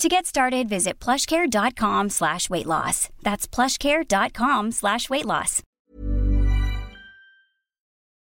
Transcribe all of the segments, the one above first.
To get started, visit plushcare.com slash weight loss. That's plushcare.com slash weight loss.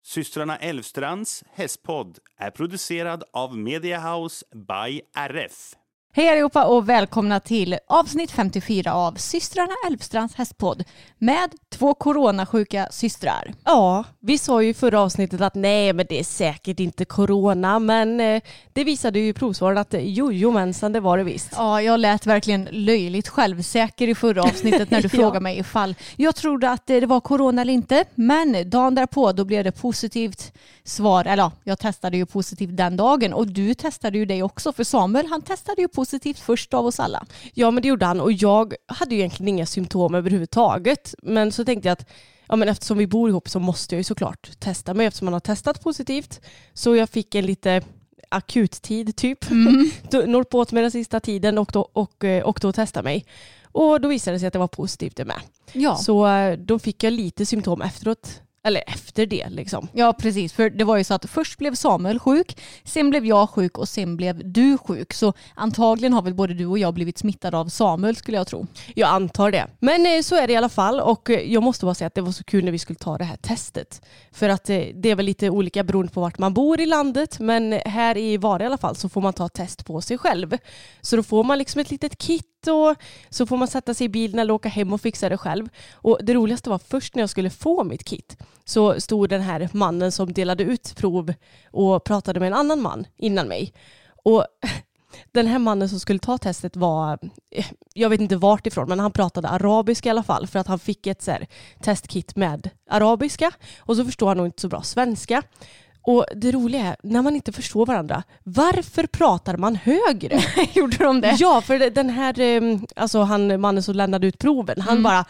Systrarna Elvstrands hästpodd är producerad av Media House by RF. Hej allihopa och välkomna till avsnitt 54 av systrarna Elfstrands hästpodd med två coronasjuka systrar. Ja, vi sa ju i förra avsnittet att nej men det är säkert inte corona men eh, det visade ju provsvaren att jojomensan det var det visst. Ja, jag lät verkligen löjligt självsäker i förra avsnittet när du Ja. frågade mig ifall jag trodde att det var corona eller inte. Men dagen därpå då blev det positivt svar. Eller ja, jag testade ju positivt den dagen och du testade ju det också för Samuel han testade ju positivt först av oss alla. Ja men det gjorde han och jag hade ju egentligen inga symptom överhuvudtaget men så tänkte jag att ja, men eftersom vi bor ihop så måste jag ju såklart testa mig eftersom man har testat positivt. Så jag fick en lite akuttid typ. Mm. Något åt mig den sista tiden och då, och, eh, och då testade mig. Och då visade det sig att det var positivt det med. Ja. Så eh, då fick jag lite symptom efteråt. Eller efter det liksom. Ja, precis. För det var ju så att först blev Samuel sjuk, sen blev jag sjuk och sen blev du sjuk. Så antagligen har väl både du och jag blivit smittade av Samuel skulle jag tro. Jag antar det. Men eh, så är det i alla fall och eh, jag måste bara säga att det var så kul när vi skulle ta det här testet. För att eh, det är väl lite olika beroende på vart man bor i landet men här i Vara i alla fall så får man ta test på sig själv. Så då får man liksom ett litet kit och så får man sätta sig i bilen eller åka hem och fixa det själv. Och det roligaste var först när jag skulle få mitt kit så stod den här mannen som delade ut prov och pratade med en annan man innan mig. Och den här mannen som skulle ta testet var, jag vet inte vart ifrån, men han pratade arabiska i alla fall för att han fick ett så här, testkit med arabiska och så förstår han nog inte så bra svenska. Och det roliga är, när man inte förstår varandra, varför pratar man högre? Gjorde de det? Ja, för den här, eh, alltså han mannen som lämnade ut proven, han bara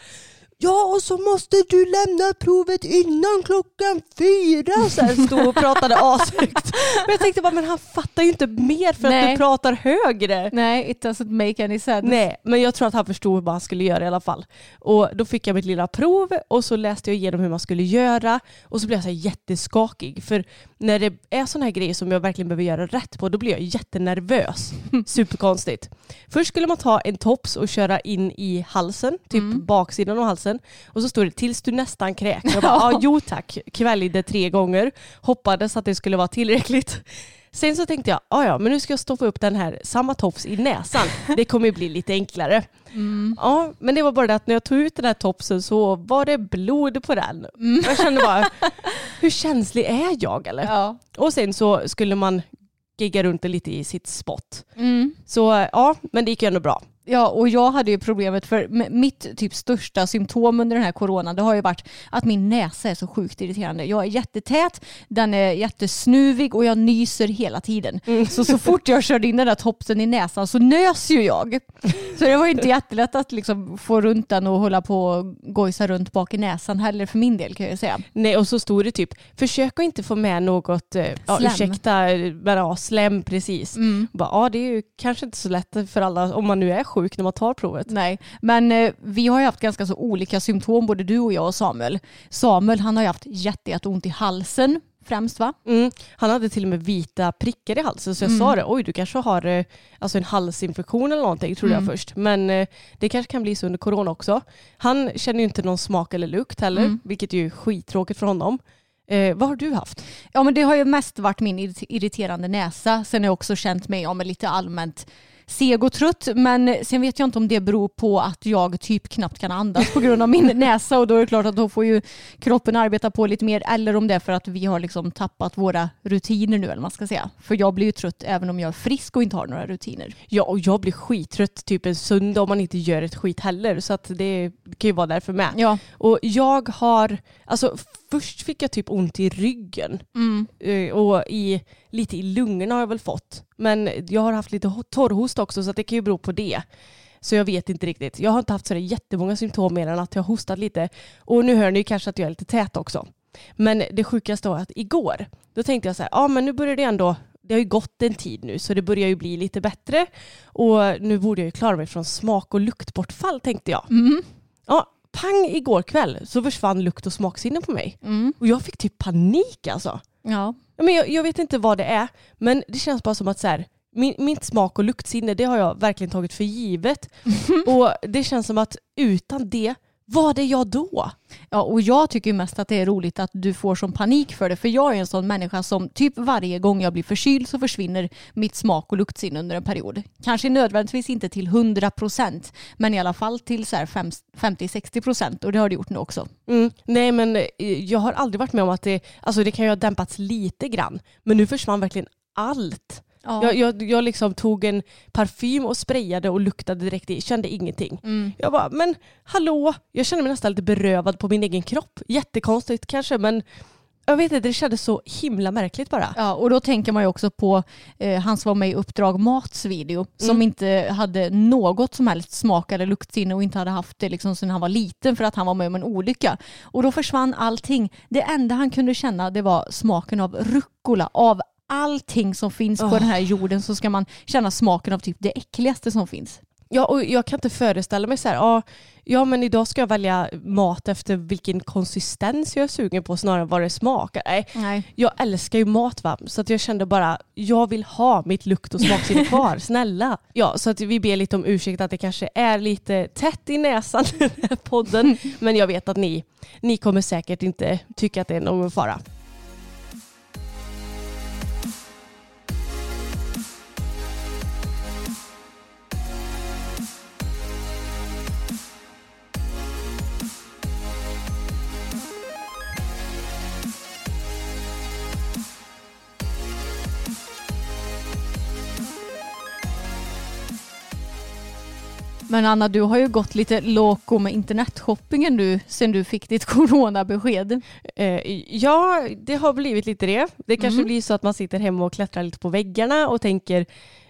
Ja, och så måste du lämna provet innan klockan fyra. Så här stod och pratade ashögt. Men jag tänkte bara, men han fattar ju inte mer för att Nej. du pratar högre. Nej, it doesn't make any sense. Nej, men jag tror att han förstod vad han skulle göra i alla fall. Och då fick jag mitt lilla prov och så läste jag igenom hur man skulle göra och så blev jag så jätteskakig. För när det är sådana här grejer som jag verkligen behöver göra rätt på, då blir jag jättenervös. Superkonstigt. Först skulle man ta en tops och köra in i halsen, typ baksidan av halsen. Och så står det tills du nästan kräks. Jag bara, ah, jo tack. Kvällde tre gånger. Hoppades att det skulle vara tillräckligt. Sen så tänkte jag, ah, ja men nu ska jag stoppa upp den här samma tops i näsan. Det kommer ju bli lite enklare. Ja, men det var bara det att när jag tog ut den här topsen så var det blod på den. Jag kände bara, hur känslig är jag eller? Ja. Och sen så skulle man gigga runt lite i sitt spot. Mm. Så ja, men det gick ju ändå bra. Ja, och jag hade ju problemet för mitt typ största symptom under den här coronan det har ju varit att min näsa är så sjukt irriterande. Jag är jättetät, den är jättesnuvig och jag nyser hela tiden. Så så fort jag körde in den där topsen i näsan så nös ju jag. Så det var ju inte jättelätt att liksom få runt den och hålla på och gojsa runt bak i näsan heller för min del kan jag säga. Nej, och så stod det typ, försök att inte få med något, eh, ja, ursäkta, men ja, slem precis. Bara, ja, det är ju kanske inte så lätt för alla om man nu är sjuk när man tar provet. Nej, men eh, vi har ju haft ganska så olika symptom både du och jag och Samuel. Samuel han har ju haft jätte, jätteont i halsen främst va? Mm. Han hade till och med vita prickar i halsen så jag sa det, oj du kanske har eh, alltså en halsinfektion eller någonting trodde jag först. Men eh, det kanske kan bli så under corona också. Han känner ju inte någon smak eller lukt heller, vilket är ju skittråkigt för honom. Eh, vad har du haft? Ja men det har ju mest varit min irrit- irriterande näsa. Sen har jag också känt mig ja, lite allmänt seg och trött. Men sen vet jag inte om det beror på att jag typ knappt kan andas på grund av min näsa och då är det klart att då får ju kroppen arbeta på lite mer eller om det är för att vi har liksom tappat våra rutiner nu eller vad man ska säga. För jag blir ju trött även om jag är frisk och inte har några rutiner. Ja, och jag blir skittrött typ en söndag om man inte gör ett skit heller. Så att det kan ju vara därför med. Ja. Och jag har, alltså först fick jag typ ont i ryggen. Mm. Eh, Och i, lite i lungorna har jag väl fått. Men jag har haft lite ho- torrhosta också så det kan ju bero på det. Så jag vet inte riktigt. Jag har inte haft så jättemånga symptom mer än att jag hostat lite. Och nu hör ni kanske att jag är lite tät också. Men det sjukaste var att igår, då tänkte jag så här, ja men nu börjar det ändå, det har ju gått en tid nu så det börjar ju bli lite bättre. Och nu borde jag ju klara mig från smak och luktbortfall tänkte jag. Mm. Ja, pang igår kväll så försvann lukt och smaksinne på mig. Mm. Och jag fick typ panik alltså. Ja. Men jag, jag vet inte vad det är, men det känns bara som att så här, min, mitt smak och luktsinne det har jag verkligen tagit för givet. och det känns som att utan det, vad är jag då? Ja, och jag tycker mest att det är roligt att du får sån panik för det. För jag är en sån människa som typ varje gång jag blir förkyld så försvinner mitt smak och luktsinne under en period. Kanske nödvändigtvis inte till 100 procent, men i alla fall till 50-60 procent. Och det har det gjort nu också. Mm, nej men eh, jag har aldrig varit med om att det, alltså det kan ju ha dämpats lite grann, men nu försvann verkligen allt. Ja. Jag, jag, jag liksom tog en parfym och sprayade och luktade direkt i, kände ingenting. Mm. Jag bara, men hallå, jag känner mig nästan lite berövad på min egen kropp. Jättekonstigt kanske, men jag vet inte, det kändes så himla märkligt bara. Ja, och då tänker man ju också på eh, han som var med i Uppdrag Mats video som Mm. inte hade något som helst smak eller luktsinne och inte hade haft det liksom sedan han var liten för att han var med om en olycka. Och då försvann allting. Det enda han kunde känna det var smaken av rucola, av allting som finns på Åh. den här jorden så ska man känna smaken av typ det äckligaste som finns. Ja, och jag kan inte föreställa mig så här, ja, ja men idag ska jag välja mat efter vilken konsistens jag är sugen på snarare än vad det smakar. Nej, Nej. jag älskar ju mat va, så att jag kände bara, jag vill ha mitt lukt och smaksinne kvar, snälla. Ja, så att vi ber lite om ursäkt att det kanske är lite tätt i näsan den här podden, men jag vet att ni, ni kommer säkert inte tycka att det är någon fara. Men Anna, du har ju gått lite loco med internetshoppingen nu sen du fick ditt coronabesked. Eh, ja, det har blivit lite det. Det kanske Mhm. blir så att man sitter hemma och klättrar lite på väggarna och tänker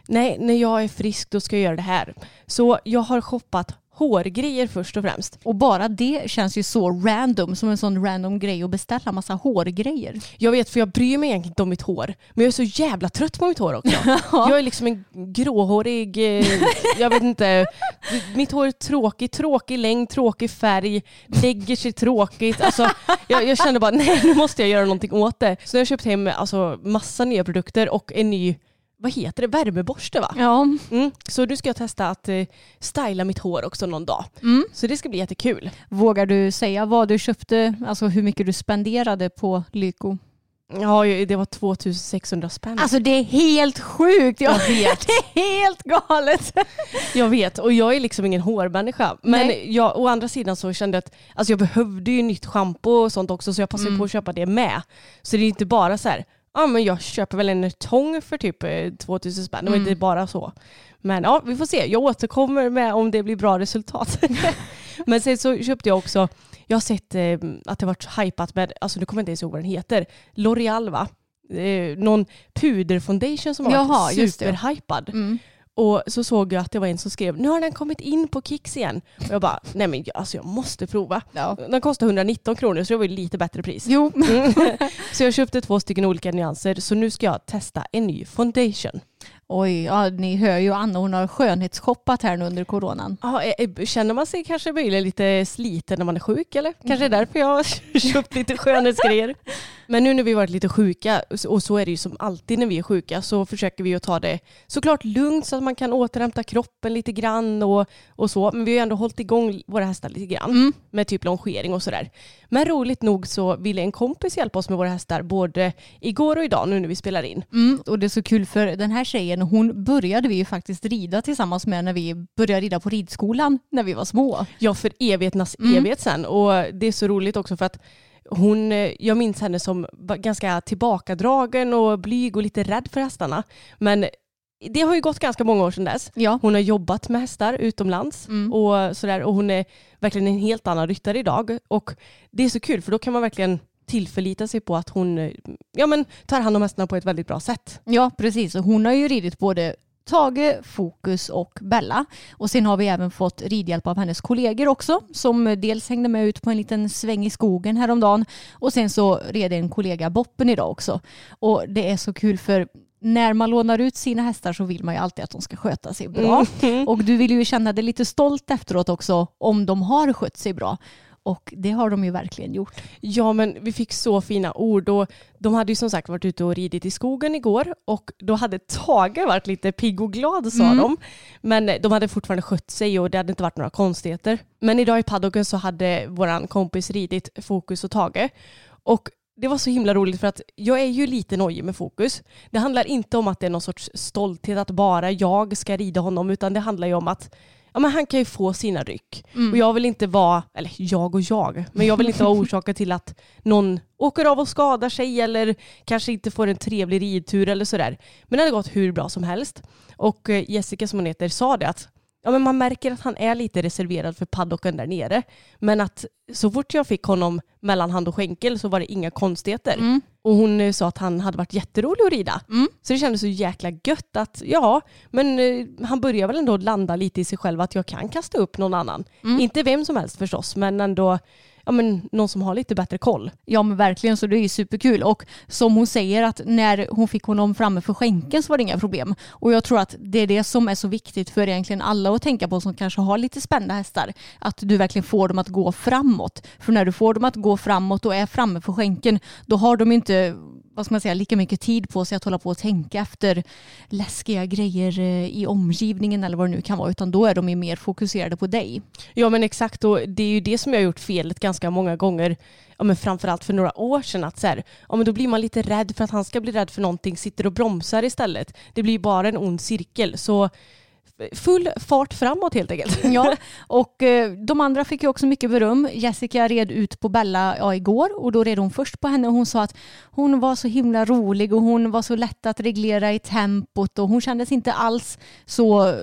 nej, när jag är frisk då ska jag göra det här. Så jag har shoppat hårgrejer först och främst. Och bara det känns ju så random, som en sån random grej att beställa massa hårgrejer. Jag vet för jag bryr mig egentligen inte om mitt hår. Men jag är så jävla trött på mitt hår också. Jag är liksom en gråhårig, eh, jag vet inte. Mitt hår är tråkigt, tråkig längd, tråkig färg, lägger sig tråkigt. Alltså, jag, jag kände bara nej nu måste jag göra någonting åt det. Så jag har köpt hem alltså, massa nya produkter och en ny vad heter det, värmeborste va? Ja. Mm. Så nu ska jag testa att eh, styla mitt hår också någon dag. Mm. Så det ska bli jättekul. Vågar du säga vad du köpte, alltså hur mycket du spenderade på Lyko? Ja, det var 2600 spänn. Alltså det är helt sjukt! Jag Jag vet. det är helt galet! Jag vet och jag är liksom ingen hårmänniska. Men Nej. jag, å andra sidan så kände jag att alltså jag behövde ju nytt schampo och sånt också så jag passade Mm. på att köpa det med. Så det är inte bara så här, ja men jag köper väl en tång för typ eh, 2000 spänn. Det var Mm. inte bara så. Men ja, vi får se. Jag återkommer med om det blir bra resultat. men sen så köpte jag också, jag har sett eh, att det varit hypat med, alltså nu kommer jag inte ens ihåg vad den heter, L'Oreal va? Eh, någon puderfoundation som har Jaha, varit just det. superhypad. Mm. Och så såg jag att det var en som skrev nu har den kommit in på Kicks igen. Och jag bara nej men alltså jag måste prova. Ja. Den kostar 119 kronor så det var ju lite bättre pris. Jo. Mm. så jag köpte två stycken olika nyanser så nu ska jag testa en ny foundation. Oj, ja, ni hör ju Anna hon har skönhetsshoppat här nu under coronan. Ja, eh, eh, känner man sig kanske möjligen lite sliten när man är sjuk eller? Kanske är därför jag har köpt lite skönhetsgrejer. Men nu när vi varit lite sjuka, och så är det ju som alltid när vi är sjuka, så försöker vi att ta det såklart lugnt så att man kan återhämta kroppen lite grann och, och så. Men vi har ju ändå hållit igång våra hästar lite grann Mm. med typ longering och sådär. Men roligt nog så ville en kompis hjälpa oss med våra hästar både igår och idag nu när vi spelar in. Mm, och det är så kul för den här tjejen, hon började vi ju faktiskt rida tillsammans med när vi började rida på ridskolan när vi var små. Ja, för evigheternas Mm. evighet sen. Och det är så roligt också för att hon, eh, jag minns henne som ganska tillbakadragen och blyg och lite rädd för hästarna. Men det har ju gått ganska många år sedan dess. Ja. Hon har jobbat med hästar utomlands Mm. och sådär och hon är verkligen en helt annan ryttare idag. Och det är så kul för då kan man verkligen tillförlita sig på att hon eh, ja, men, tar hand om hästarna på ett väldigt bra sätt. Ja, precis. Och hon har ju ridit både Tage, Fokus och Bella. Och sen har vi även fått ridhjälp av hennes kollegor också som dels hängde med ut på en liten sväng i skogen häromdagen och sen så red en kollega Boppen idag också. Och det är så kul för när man lånar ut sina hästar så vill man ju alltid att de ska sköta sig bra. Och du vill ju känna dig lite stolt efteråt också om de har skött sig bra. Och det har de ju verkligen gjort. Ja men vi fick så fina ord och de hade ju som sagt varit ute och ridit i skogen igår och då hade Tage varit lite pigg och glad sa Mm. de. Men de hade fortfarande skött sig och det hade inte varit några konstigheter. Men idag i paddocken så hade våran kompis ridit Fokus och Tage och det var så himla roligt för att jag är ju lite nojig med Fokus. Det handlar inte om att det är någon sorts stolthet att bara jag ska rida honom utan det handlar ju om att ja, men han kan ju få sina ryck. Mm. Och jag vill inte vara, eller jag och jag, men jag vill inte vara orsaken till att någon åker av och skadar sig eller kanske inte får en trevlig ridtur eller sådär. Men det hade gått hur bra som helst. Och eh, Jessica som hon heter sa det att ja, men man märker att han är lite reserverad för paddocken där nere. Men att så fort jag fick honom mellan hand och skänkel så var det inga konstigheter. Mm. Och hon eh, sa att han hade varit jätterolig att rida. Mm. Så det kändes så jäkla gött att ja, men eh, han börjar väl ändå landa lite i sig själv att jag kan kasta upp någon annan. Mm. Inte vem som helst förstås, men ändå ja, men någon som har lite bättre koll. Ja men verkligen så det är ju superkul och som hon säger att när hon fick honom framme för skänken så var det inga problem. Och jag tror att det är det som är så viktigt för egentligen alla att tänka på som kanske har lite spända hästar. Att du verkligen får dem att gå framåt. För när du får dem att gå framåt och är framme för skänken då har de inte vad ska man säga, lika mycket tid på sig att hålla på och tänka efter läskiga grejer eh, i omgivningen eller vad det nu kan vara utan då är de ju mer fokuserade på dig. Ja men exakt och det är ju det som jag har gjort felet ganska många gånger. Ja, men framförallt för några år sedan att så här, ja, men då blir man lite rädd för att han ska bli rädd för någonting, sitter och bromsar istället. Det blir bara en ond cirkel. Så full fart framåt helt enkelt. Ja, och eh, de andra fick ju också mycket beröm. Jessica red ut på Bella ja, igår och då red hon först på henne och hon sa att hon var så himla rolig och hon var så lätt att reglera i tempot och hon kändes inte alls så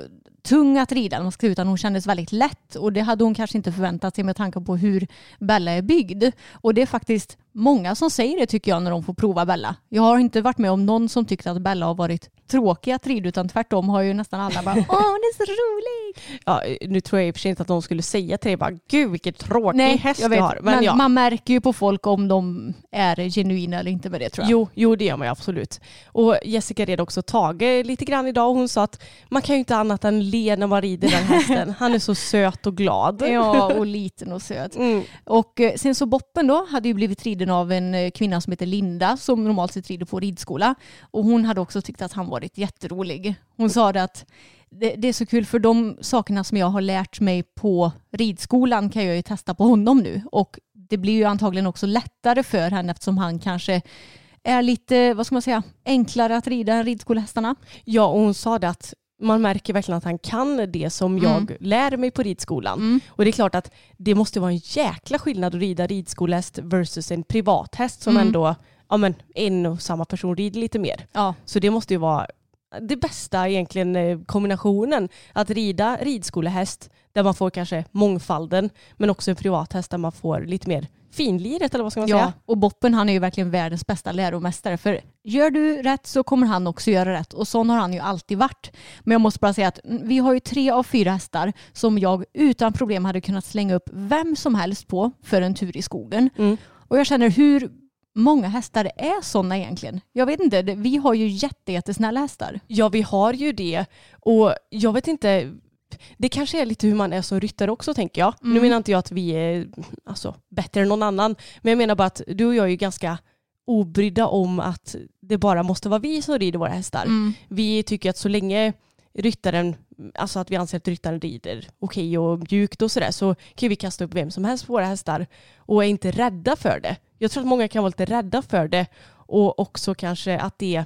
tung att rida, utan hon kändes väldigt lätt och det hade hon kanske inte förväntat sig med tanke på hur Bella är byggd. Och det är faktiskt många som säger det tycker jag när de får prova Bella. Jag har inte varit med om någon som tyckte att Bella har varit tråkig att rida utan tvärtom har ju nästan alla bara åh hon är så rolig. Ja, nu tror jag i och för sig inte att de skulle säga till dig bara gud vilken tråkig häst jag du vet, har. Men, ja. man märker ju på folk om de är genuina eller inte med det tror jag. Jo, jo, det gör man ju absolut. Och Jessica red också Tage lite grann idag och hon sa att man kan ju inte annat än le när man rider den hästen. Han är så söt och glad. Ja, och liten och söt. Mm. Och eh, sen så Boppen då hade ju blivit riden av en eh, kvinna som heter Linda som normalt sett rider på ridskola. Och hon hade också tyckt att han varit jätterolig. Hon sa det att det, det är så kul för de sakerna som jag har lärt mig på ridskolan kan jag ju testa på honom nu. Och det blir ju antagligen också lättare för henne eftersom han kanske är lite, vad ska man säga, enklare att rida än ridskolehästarna. Ja, och hon sa det att man märker verkligen att han kan det som jag lär mig på ridskolan. Mm. Och det är klart att det måste vara en jäkla skillnad att rida ridskolehäst versus en privathäst som Mm. ändå, ja men en och samma person rider lite mer. Ja, Så det måste ju vara det bästa egentligen eh, kombinationen. Att rida ridskolehäst där man får kanske mångfalden men också en privathäst där man får lite mer finliret eller vad ska man Ja, säga? och Boppen han är ju verkligen världens bästa läromästare. För gör du rätt så kommer han också göra rätt. Och sån har han ju alltid varit. Men jag måste bara säga att vi har ju tre av fyra hästar som jag utan problem hade kunnat slänga upp vem som helst på för en tur i skogen. Mm. Och jag känner hur många hästar är sådana egentligen? Jag vet inte, vi har ju jätte, jättesnälla hästar. Ja, vi har ju det. Och jag vet inte, det kanske är lite hur man är som ryttare också tänker jag. Nu Mm. menar inte jag att vi är alltså, bättre än någon annan. Men jag menar bara att du och jag är ju ganska obrydda om att det bara måste vara vi som rider våra hästar. Mm. Vi tycker att så länge ryttaren, alltså att vi anser att ryttaren rider okej och mjukt och sådär så kan vi kasta upp vem som helst på våra hästar och är inte rädda för det. Jag tror att många kan vara lite rädda för det och också kanske att det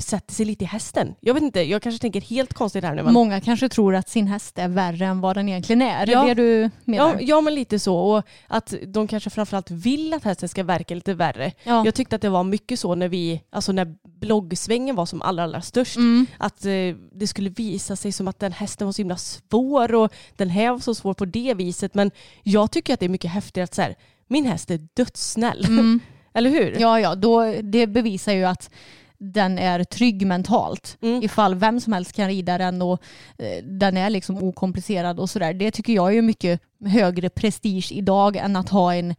sätter sig lite i hästen. Jag vet inte, jag kanske tänker helt konstigt här nu. Men... Många kanske tror att sin häst är värre än vad den egentligen är. Ja. Det du menar? Ja, ja men lite så och att de kanske framförallt vill att hästen ska verka lite värre. Ja. Jag tyckte att det var mycket så när vi, alltså när bloggsvängen var som allra, allra störst. Mm. Att eh, det skulle visa sig som att den hästen var så himla svår och den här var så svår på det viset. Men jag tycker att det är mycket häftigare att så här, min häst är dödssnäll. Mm. Eller hur? Ja, ja, då, det bevisar ju att den är trygg mentalt. Mm. Ifall vem som helst kan rida den och eh, den är liksom okomplicerad och sådär. Det tycker jag är mycket högre prestige idag än att ha en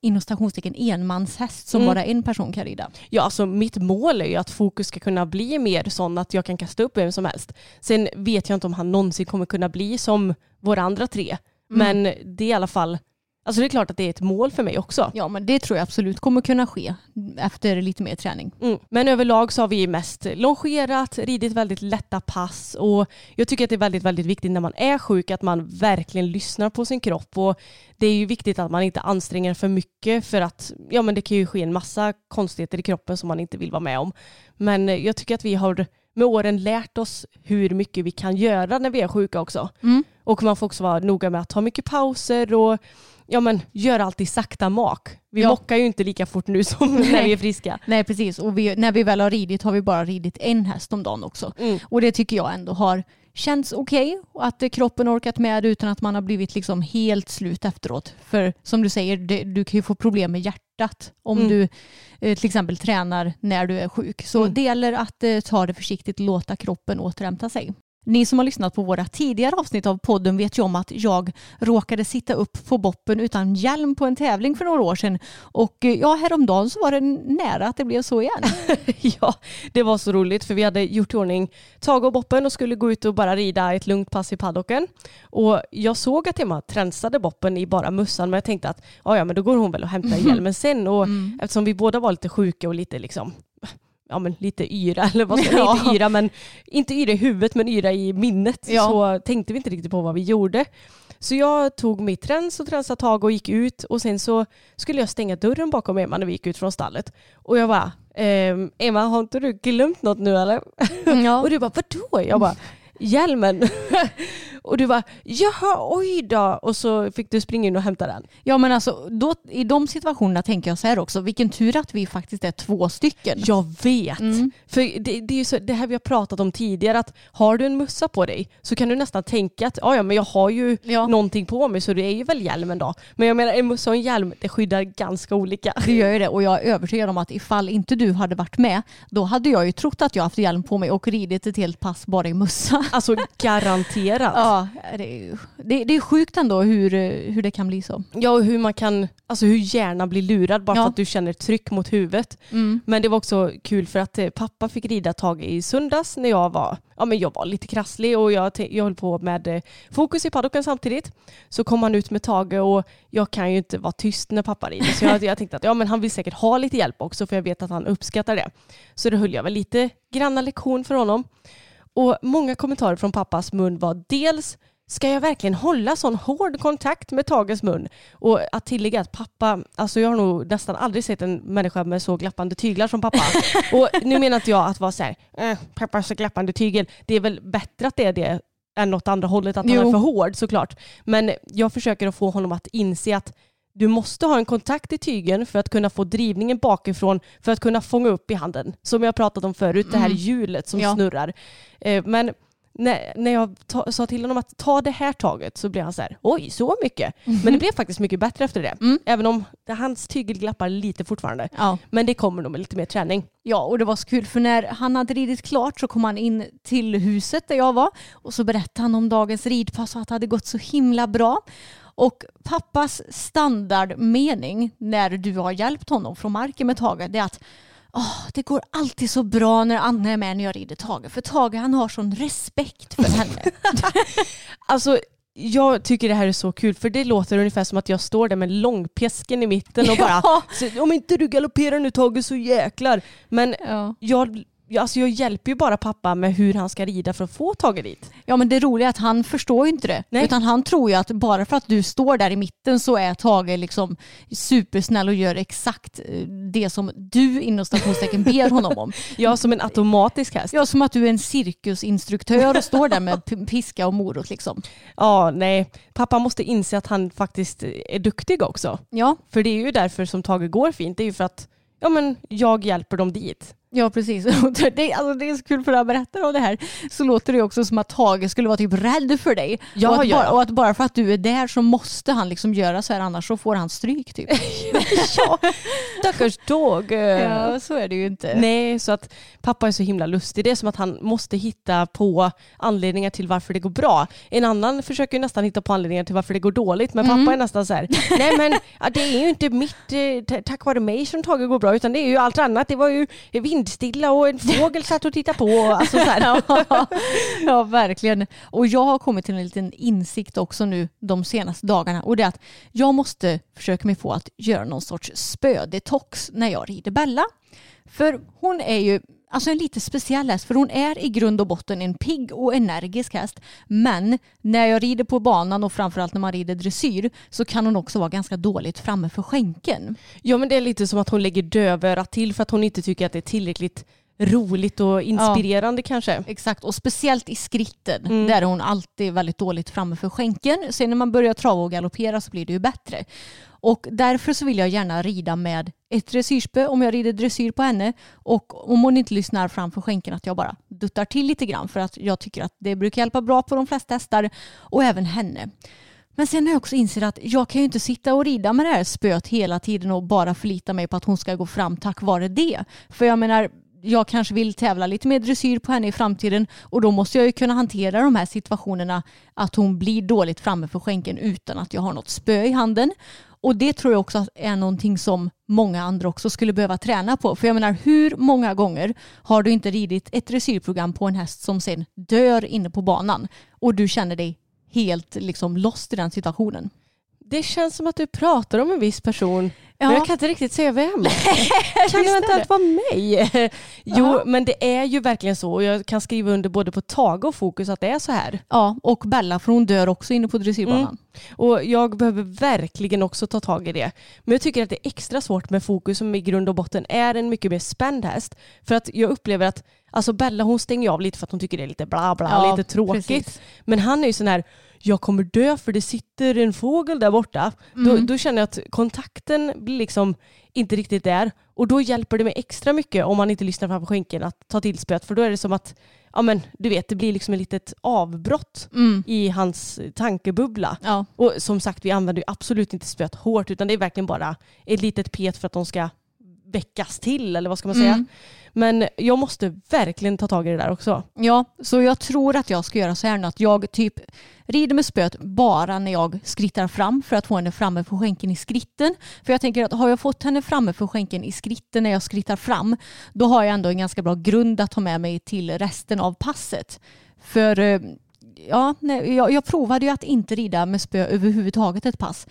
inom stationstecken enmanshäst som Mm. bara en person kan rida. Ja, alltså mitt mål är ju att fokus ska kunna bli mer sån att jag kan kasta upp vem som helst. Sen vet jag inte om han någonsin kommer kunna bli som våra andra tre. Mm. Men det är i alla fall, alltså det är klart att det är ett mål för mig också. Ja, men det tror jag absolut kommer kunna ske efter lite mer träning. Mm. Men överlag så har vi mest longerat, ridit väldigt lätta pass och jag tycker att det är väldigt, väldigt viktigt när man är sjuk att man verkligen lyssnar på sin kropp och det är ju viktigt att man inte anstränger för mycket för att ja, men det kan ju ske en massa konstigheter i kroppen som man inte vill vara med om. Men jag tycker att vi har med åren lärt oss hur mycket vi kan göra när vi är sjuka också. Mm. Och man får också vara noga med att ta mycket pauser och ja, men, göra allt i sakta mak. Vi Ja. mockar ju inte lika fort nu som när vi är friska. Nej, precis. Och vi, när vi väl har ridit har vi bara ridit en häst om dagen också. Mm. Och det tycker jag ändå har känts okej. och att kroppen orkat med utan att man har blivit liksom helt slut efteråt. För som du säger, det, du kan ju få problem med hjärtat om Mm. du eh, till exempel tränar när du är sjuk. Så Mm. det gäller att eh, ta det försiktigt och låta kroppen återhämta sig. Ni som har lyssnat på våra tidigare avsnitt av podden vet ju om att jag råkade sitta upp på boppen utan hjälm på en tävling för några år sedan. Och eh, ja, häromdagen så var det nära att det blev så igen. Ja, det var så roligt för vi hade gjort i ordning Tage och Boppen och skulle gå ut och bara rida ett lugnt pass i paddocken. Och jag såg att Emma tränsade Boppen i bara mussan men jag tänkte att ja, ja men då går hon väl och hämtar hjälmen sen. Och Mm. eftersom vi båda var lite sjuka och lite liksom Ja men lite yra eller vad ska Ja. inte yra men inte yra i huvudet men yra i minnet Ja. så tänkte vi inte riktigt på vad vi gjorde. Så jag tog mitt träns och tränsade tag och gick ut och sen så skulle jag stänga dörren bakom Emma när vi gick ut från stallet. Och jag bara, ehm, Emma har inte du glömt något nu eller? Ja. Och du bara, vadå? Jag bara, hjälmen. och du bara, jaha oj då. Och så fick du springa in och hämta den. Ja men alltså då, i de situationerna tänker jag så här också, vilken tur att vi faktiskt är två stycken. Jag vet. Mm. För det, det är ju så, det här vi har pratat om tidigare, att har du en mussa på dig så kan du nästan tänka att ja, ja men jag har ju Ja. någonting på mig så det är ju väl hjälmen då. Men jag menar en mussa och en hjälm, det skyddar ganska olika. Det gör ju det och jag är övertygad om att ifall inte du hade varit med då hade jag ju trott att jag haft hjälm på mig och ridit ett helt pass bara i mössa. Alltså garanterat. Ja, det är, det, det är sjukt ändå hur, hur det kan bli så. Ja, och hur man kan, alltså hur hjärnan blir lurad bara Ja. för att du känner tryck mot huvudet. Mm. Men det var också kul för att eh, pappa fick rida tag i söndags när jag var, ja, men jag var lite krasslig och jag, jag höll på med eh, fokus i paddocken samtidigt. Så kom han ut med Tage och jag kan ju inte vara tyst när pappa rider. Så jag, jag tänkte att ja, men han vill säkert ha lite hjälp också för jag vet att han uppskattar det. Så då höll jag väl lite granna lektion för honom. Och många kommentarer från pappas mun var dels Ska jag verkligen hålla sån hård kontakt med Tages mun? Och att tillägga att pappa, alltså jag har nog nästan aldrig sett en människa med så glappande tyglar som pappa. och nu menar inte jag att vara så här, eh, pappa har så glappande tygel. Det är väl bättre att det är det än åt andra hållet, att han Jo. är för hård såklart. Men jag försöker att få honom att inse att du måste ha en kontakt i tygen för att kunna få drivningen bakifrån för att kunna fånga upp i handen. Som jag pratat om förut, det här Mm. hjulet som Ja. snurrar. Eh, Men när, jag sa till honom att ta det här taget så blev han så här, oj så mycket. Men det blev faktiskt mycket bättre efter det. Mm. Även om hans tygel glappar lite fortfarande. Ja. Men det kommer nog med lite mer träning. Ja, och det var så kul för när han hade ridit klart så kom han in till huset där jag var och så berättade han om dagens ridpass och att det hade gått så himla bra. Och pappas standardmening när du har hjälpt honom från marken med Tage det är att "Åh, det går alltid så bra när Anna är med när jag rider Tage. För Tage han har sån respekt för henne. Alltså jag tycker det här är så kul för det låter ungefär som att jag står där med långpesken i mitten och bara Ja. "Så om inte du galopperar nu Tage så jäklar. Men Ja. jag- alltså jag hjälper ju bara pappa med hur han ska rida för att få Tage dit. Ja men det roliga är att han förstår ju inte det. Nej. Utan han tror ju att bara för att du står där i mitten så är Tage liksom supersnäll och gör exakt eh, det som du inom stationstecken ber honom om. Jag som en automatisk häst. Ja, som att du är en cirkusinstruktör och står där med piska och morot liksom. Ja, nej. Pappa måste inse att han faktiskt är duktig också. Ja, För det är ju därför som Tage går fint. Det är ju för att ja, men jag hjälper dem dit. Ja precis. Det, alltså, det är så kul för när jag berättar om det här så låter det också som att Tage skulle vara typ rädd för dig. Ja, och, att ja, bara, och att bara för att du är där så måste han liksom göra så här annars så får han stryk typ. ja, stackars Tage. ja, så är det ju inte. Nej, så att pappa är så himla lustig. Det är som att han måste hitta på anledningar till varför det går bra. En annan försöker ju nästan hitta på anledningar till varför det går dåligt, men pappa är nästan så här, nej men det är ju inte mitt, eh, ta- tack vare mig som Tage går bra, utan det är ju allt annat. Det var ju vindstilla och en fågel satt och tittade på. Alltså så här. ja, ja, verkligen. Och jag har kommit till en liten insikt också nu de senaste dagarna och det är att jag måste försöka mig på att göra någon sorts spödetox när jag rider Bella. För hon är ju alltså en lite speciell häst för hon är i grund och botten en pigg och energisk häst. Men när jag rider på banan och framförallt när man rider dressyr så kan hon också vara ganska dåligt framme för skänken. Ja men det är lite som att hon lägger dövörat till för att hon inte tycker att det är tillräckligt roligt och inspirerande kanske. Exakt, och speciellt i skritten. Där är hon alltid väldigt dåligt framme för skänken. Sen när man börjar trava och galoppera så blir det ju bättre. Och därför så vill jag gärna rida med ett dressyrspö om jag rider dressyr på henne. Och om hon inte lyssnar framför skänken att jag bara duttar till lite grann. För att jag tycker att det brukar hjälpa bra på de flesta hästar. Och även henne. Men sen har jag också insett att jag kan ju inte sitta och rida med det här spöet hela tiden och bara förlita mig på att hon ska gå fram tack vare det. För jag menar, jag kanske vill tävla lite mer dressyr på henne i framtiden och då måste jag ju kunna hantera de här situationerna att hon blir dåligt framme för skänken utan att jag har något spö i handen. Och det tror jag också är någonting som många andra också skulle behöva träna på. För jag menar, hur många gånger har du inte ridit ett dressyrprogram på en häst som sen dör inne på banan och du känner dig helt liksom lost i den situationen? Det känns som att du pratar om en viss person. Ja. Men jag kan inte riktigt säga vem. kan det eventuellt vara mig? jo, Ja. men det är ju verkligen så. Jag kan skriva under både på Tage och Fokus att det är så här. Ja, och Bella för hon dör också inne på dressyrbanan. Mm. Och jag behöver verkligen också ta tag i det. Men jag tycker att det är extra svårt med Fokus som i grund och botten är en mycket mer spänd häst. För att jag upplever att alltså Bella hon stänger av lite för att hon tycker det är lite bla bla, Ja, lite tråkigt. precis. Men han är ju sån här, jag kommer dö för det sitter en fågel där borta. Då, Mm. då känner jag att kontakten blir liksom inte riktigt där. Och då hjälper det mig extra mycket om man inte lyssnar framför skänken att ta till spöet. För då är det som att, ja men du vet, det blir liksom ett litet avbrott Mm. i hans tankebubbla. Ja, Och som sagt, vi använder ju absolut inte spöet hårt utan det är verkligen bara ett litet pet för att de ska väckas till eller vad ska man säga. Mm. Men jag måste verkligen ta tag i det där också. Ja, så jag tror att jag ska göra så här nu att jag typ rider med spöet bara när jag skrittar fram för att få henne framme för skänken i skritten. För jag tänker att har jag fått henne framme för skänken i skritten när jag skrittar fram då har jag ändå en ganska bra grund att ta med mig till resten av passet. För eh, ja, nej, jag, jag provade ju att inte rida med spö överhuvudtaget ett pass.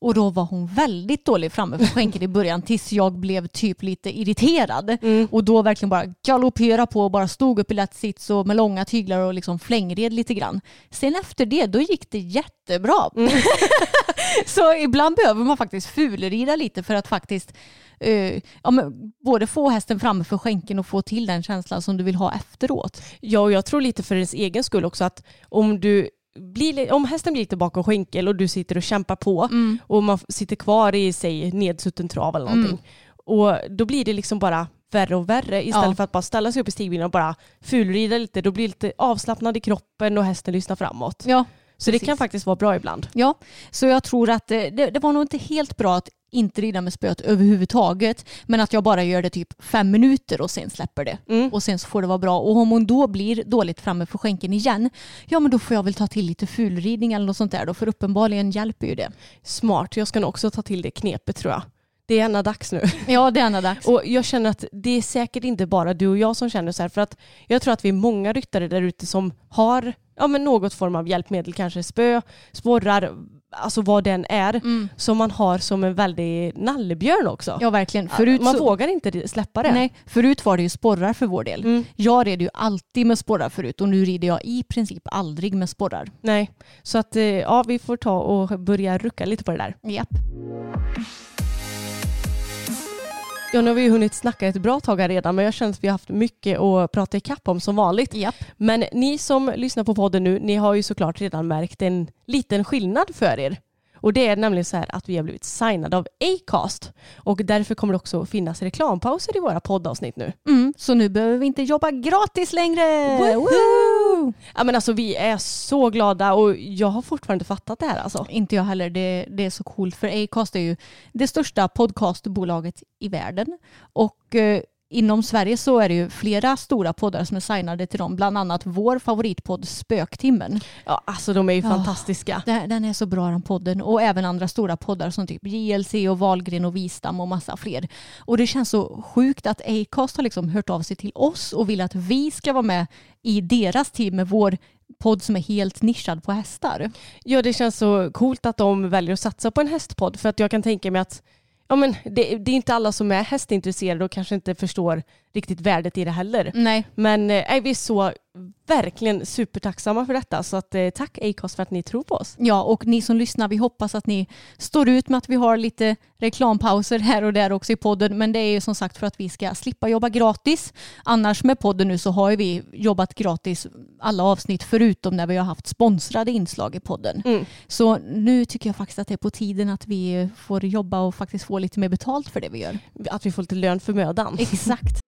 Och då var hon väldigt dålig framme för skänken i början tills jag blev typ lite irriterad. Och då verkligen bara galoppera på och bara stod upp i lätt sits och med långa tyglar och liksom flängred lite grann. Sen efter det då gick det jättebra. Så ibland behöver man faktiskt fulrida lite för att faktiskt eh, ja, men både få hästen framme för skänken och få till den känslan som du vill ha efteråt. Ja, och jag tror lite för ens egen skull också att om du blir, li- om hästen blir lite bakom skänkel och du sitter och kämpar på och man sitter kvar i sig nedsutten trav eller någonting. Och då blir det liksom bara värre och värre istället Ja. för att bara ställa sig upp i stigbilen och bara fulrida lite. Då blir det lite avslappnad i kroppen och hästen lyssnar framåt. Ja, Så det precis. kan faktiskt vara bra ibland. Ja, så jag tror att eh, det, det var nog inte helt bra att inte rida med spöet överhuvudtaget. Men att jag bara gör det typ fem minuter och sen släpper det. Mm. Och sen så får det vara bra. Och om hon då blir dåligt framme för skänken igen, ja men då får jag väl ta till lite fulridning eller något sånt där då. För uppenbarligen hjälper ju det. Smart, jag ska nog också ta till det knepet tror jag. Det är ända dags nu. Ja, det är ända dags. Och jag känner att det är säkert inte bara du och jag som känner så här. För att jag tror att vi är många ryttare där ute som har ja, men något form av hjälpmedel, kanske spö, sporrar, alltså vad den är, Mm. som man har som en väldig nallebjörn också. Ja, verkligen. Förut man så, vågar inte släppa det. nej, förut var det ju sporrar för vår del. Mm. Jag red ju alltid med sporrar förut och nu rider jag i princip aldrig med sporrar. nej. Så att eh, ja, vi får ta och börja rucka lite på det där. Japp. Ja, nu har vi ju hunnit snacka ett bra tag här redan men jag känner att vi har haft mycket att prata ikapp om som vanligt. Japp. Men ni som lyssnar på podden nu, ni har ju såklart redan märkt en liten skillnad för er. Och det är nämligen så här att vi har blivit signade av Acast och därför kommer det också finnas reklampauser i våra poddavsnitt nu. Mm, så nu behöver vi inte jobba gratis längre. Woohoo! Ja men alltså vi är så glada och jag har fortfarande fattat det här alltså. Inte jag heller. Det, det är så coolt för Acast är ju det största podcastbolaget i världen. Och eh, inom Sverige så är det ju flera stora poddar som är signade till dem. Bland annat vår favoritpodd Spöktimmen. Ja alltså de är ju Ja. fantastiska. Den den är så bra den podden. Och även andra stora poddar som typ JLC och Valgren och Vistam och massa fler. Och det känns så sjukt att Acast har liksom hört av sig till oss och vill att vi ska vara med i deras team med vår podd som är helt nischad på hästar. Ja det känns så coolt att de väljer att satsa på en hästpodd för att jag kan tänka mig att ja, men det, det är inte alla som är hästintresserade och kanske inte förstår riktigt värdet i det heller. Nej, Men eh, vi är så verkligen supertacksamma för detta så att, eh, tack Acast för att ni tror på oss. Ja, och ni som lyssnar, vi hoppas att ni står ut med att vi har lite reklampauser här och där också i podden. Men det är ju som sagt för att vi ska slippa jobba gratis. Annars med podden nu så har ju vi jobbat gratis alla avsnitt förutom när vi har haft sponsrade inslag i podden. Mm. Så nu tycker jag faktiskt att det är på tiden att vi får jobba och faktiskt få lite mer betalt för det vi gör. Att vi får lite lön för mödan. Exakt.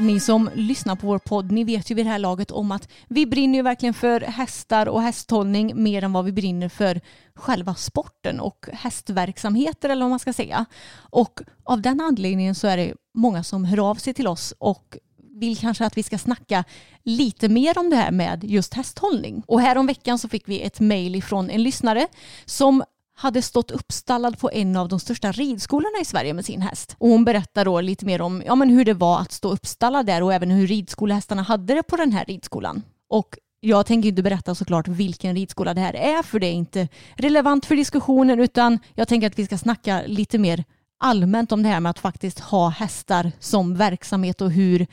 Ni som lyssnar på vår podd, ni vet ju vid det här laget om att vi brinner ju verkligen för hästar och hästhållning mer än vad vi brinner för själva sporten och hästverksamheter eller vad man ska säga. Och av den anledningen så är det många som hör av sig till oss och vill kanske att vi ska snacka lite mer om det här med just hästhållning. Och här om veckan så fick vi ett mejl ifrån en lyssnare som hade stått uppstallad på en av de största ridskolorna i Sverige med sin häst. Och hon berättar då lite mer om ja, men hur det var att stå uppstallad där och även hur ridskolehästarna hade det på den här ridskolan. Och jag tänker inte berätta såklart vilken ridskola det här är för det är inte relevant för diskussionen utan jag tänker att vi ska snacka lite mer allmänt om det här med att faktiskt ha hästar som verksamhet och hur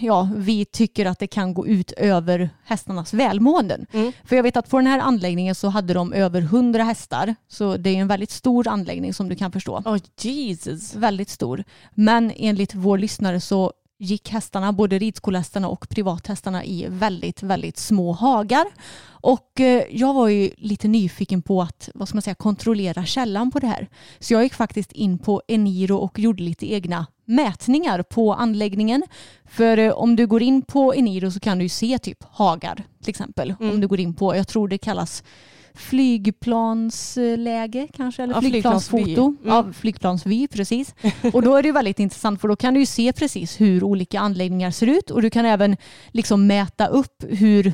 ja, vi tycker att det kan gå ut över hästarnas välmåenden. För jag vet att på den här anläggningen så hade de över 100 hästar. Så det är en väldigt stor anläggning som du kan förstå. Oh Jesus. Väldigt stor. Men enligt vår lyssnare så gick hästarna, både ridskolehästarna och privathästarna i väldigt, väldigt små hagar. Och eh, jag var ju lite nyfiken på att, vad ska man säga, kontrollera källan på det här. Så jag gick faktiskt in på Eniro och gjorde lite egna mätningar på anläggningen. För eh, om du går in på Eniro så kan du ju se typ hagar till exempel. Om du går in på, jag tror det kallas flygplansläge kanske, eller Ja, flygplansfoto. flygplansvy. Mm. Ja, flygplansvy, precis. Och då är det väldigt intressant för då kan du ju se precis hur olika anläggningar ser ut och du kan även liksom mäta upp hur,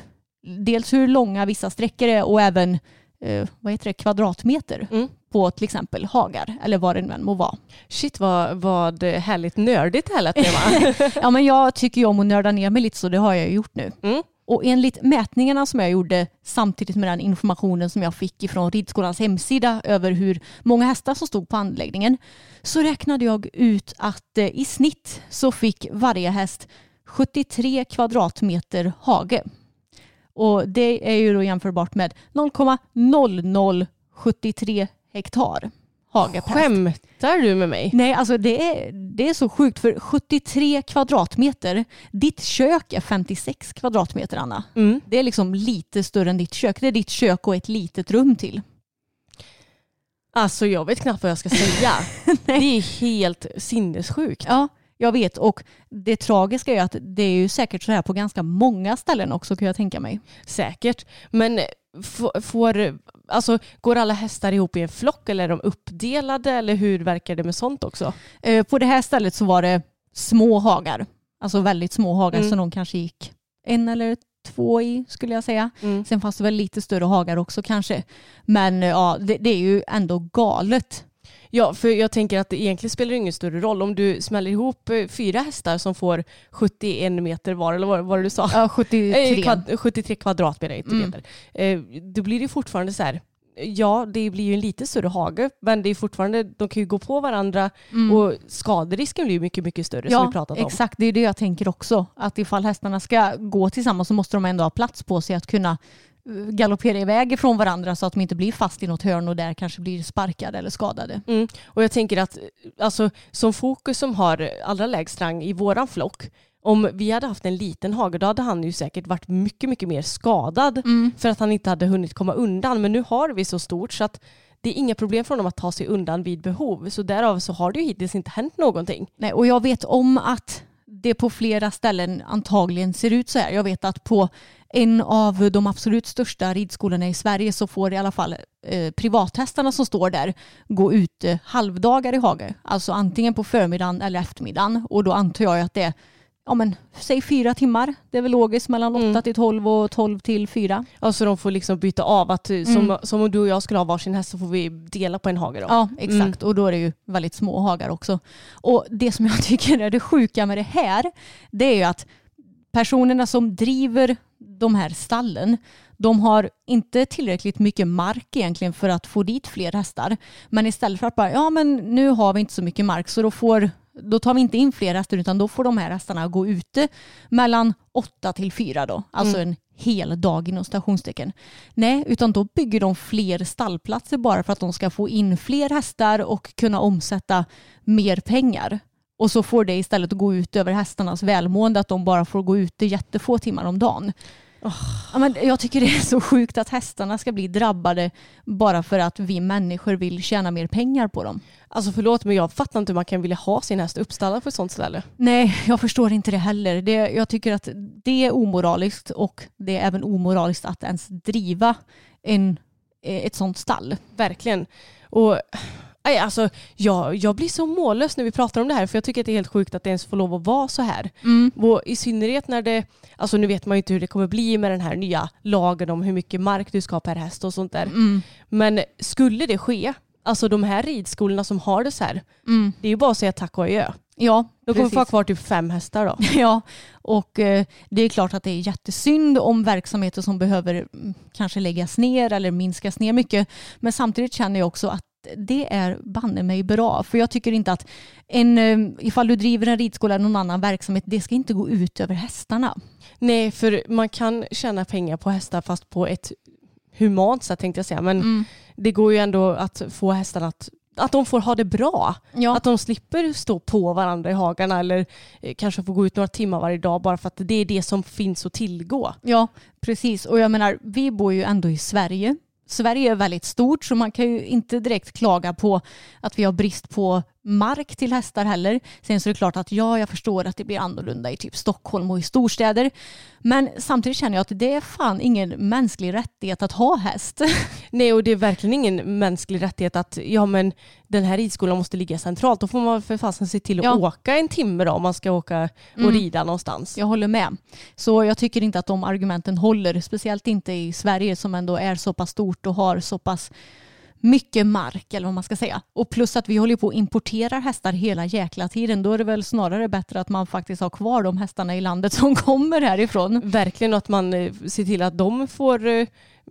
dels hur långa vissa sträckor är och även eh, vad heter det, kvadratmeter Mm. på till exempel hagar eller vad det nu än må vara. Shit vad, vad härligt nördigt det här lät det va? Ja, men jag tycker ju om att nörda ner mig lite så det har jag gjort nu. Mm. Och enligt mätningarna som jag gjorde samtidigt med den informationen som jag fick ifrån ridskolans hemsida över hur många hästar som stod på anläggningen så räknade jag ut att eh, i snitt så fick varje häst 73 kvadratmeter hage. Och det är ju då jämförbart med 0,0073 hektar hage per häst. Skämtar du med mig? Nej, alltså det är, det är så sjukt för 73 kvadratmeter, ditt kök är 56 kvadratmeter Anna. Mm. Det är liksom lite större än ditt kök. Det är ditt kök och ett litet rum till. Alltså jag vet knappt vad jag ska säga. det är helt sinnessjukt. Ja, jag vet och det tragiska är att det är ju säkert så här på ganska många ställen också kan jag tänka mig. Säkert. Men f- får, alltså, går alla hästar ihop i en flock eller är de uppdelade eller hur verkar det med sånt också? Eh, På det här stället så var det små hagar. Alltså väldigt små hagar Mm. som de kanske gick en eller två i skulle jag säga. Mm. Sen fanns det väl lite större hagar också kanske. Men eh, ja, det, det är ju ändå galet. Ja, för jag tänker att det egentligen spelar ingen större roll om du smäller ihop eh, fyra hästar som får 71 meter var, eller vad var det du sa? Ja, 73. Eh, Kvad, 73 kvadratmeter, Mm. Eh, då blir det fortfarande så här, ja det blir ju en lite större hage, men det är fortfarande, de kan ju gå på varandra Mm. och skaderisken blir ju mycket, mycket större som vi pratat om. exakt. Det är det jag tänker också. Att ifall hästarna ska gå tillsammans så måste de ändå ha plats på sig att kunna galoppera iväg ifrån varandra så att de inte blir fast i något hörn och där kanske blir sparkade eller skadade. Mm. Och jag tänker att alltså, som Fokus som har allra lägst rang i våran flock, om vi hade haft en liten hage då hade han ju säkert varit mycket, mycket mer skadad Mm. för att han inte hade hunnit komma undan. Men nu har vi så stort så att det är inga problem för honom att ta sig undan vid behov. Så därav så har det ju hittills inte hänt någonting. Nej, och jag vet om att det på flera ställen antagligen ser ut så här. Jag vet att på en av de absolut största ridskolorna i Sverige så får i alla fall eh, privathästarna som står där gå ut eh, halvdagar i hage. Alltså antingen på förmiddagen eller eftermiddagen. Och då antar jag att det är, ja men säg fyra timmar. Det är väl logiskt mellan åtta Mm. till tolv och tolv till fyra. Alltså de får liksom byta av. Att, eh, som, Mm. som om du och jag skulle ha varsin häst så får vi dela på en hage då. Ja, exakt. Och då är det ju väldigt små hagar också. Och det som jag tycker är det sjuka med det här, det är ju att personerna som driver de här stallen, de har inte tillräckligt mycket mark egentligen för att få dit fler hästar. Men istället för att bara, ja men nu har vi inte så mycket mark så då får då tar vi inte in fler hästar utan då får de här hästarna gå ute mellan åtta till fyra då. Alltså en hel dag inom stationstecken. Nej, utan då bygger de fler stallplatser bara för att de ska få in fler hästar och kunna omsätta mer pengar. Och så får det istället gå ut över hästarnas välmående att de bara får gå ute jättefå timmar om dagen. Ja, men jag tycker det är så sjukt att hästarna ska bli drabbade bara för att vi människor vill tjäna mer pengar på dem. Alltså förlåt men jag fattar inte hur man kan vilja ha sin häst uppstallad på ett sånt ställe. Nej, jag förstår inte det heller. Det, jag tycker att det är omoraliskt och det är även omoraliskt att ens driva en, ett sånt stall. Verkligen. Och nej, alltså, jag, jag blir så mållös när vi pratar om det här för jag tycker att det är helt sjukt att det ens får lov att vara så här. Och I synnerhet när det, alltså nu vet man ju inte hur det kommer bli med den här nya lagen om hur mycket mark du ska ha per häst och sånt där. Mm. Men skulle det ske, alltså de här ridskolorna som har det så här, Mm. det är ju bara att säga tack och adjö. Ja, De kommer precis. få ha kvar typ fem hästar då. Ja, och eh, det är klart att det är jättesynd om verksamheter som behöver mm, kanske läggas ner eller minskas ner mycket. Men samtidigt känner jag också att det är banne mig bra. För jag tycker inte att en, eh, ifall du driver en ridskola eller någon annan verksamhet, det ska inte gå ut över hästarna. Nej, för man kan tjäna pengar på hästar fast på ett humant sätt tänkte jag säga. Men Mm. det går ju ändå att få hästarna att att de får ha det bra. Ja. Att de slipper stå på varandra i hagarna eller eh, kanske få gå ut några timmar varje dag bara för att det är det som finns att tillgå. Ja, precis. Och jag menar, vi bor ju ändå i Sverige. Sverige är väldigt stort så man kan ju inte direkt klaga på att vi har brist på mark till hästar heller. Sen så är det klart att ja, jag förstår att det blir annorlunda i typ Stockholm och i storstäder. Men samtidigt känner jag att det är fan ingen mänsklig rättighet att ha häst. Nej och det är verkligen ingen mänsklig rättighet att ja men den här ridskolan måste ligga centralt. Då får man för fasen se till att Ja. åka en timme då om man ska åka och Mm. rida någonstans. Jag håller med. Så jag tycker inte att de argumenten håller, speciellt inte i Sverige som ändå är så pass stort och har så pass mycket mark eller vad man ska säga. Och plus att vi håller på att importera hästar hela jäkla tiden. Då är det väl snarare bättre att man faktiskt har kvar de hästarna i landet som kommer härifrån. Verkligen att man eh, ser till att de får eh,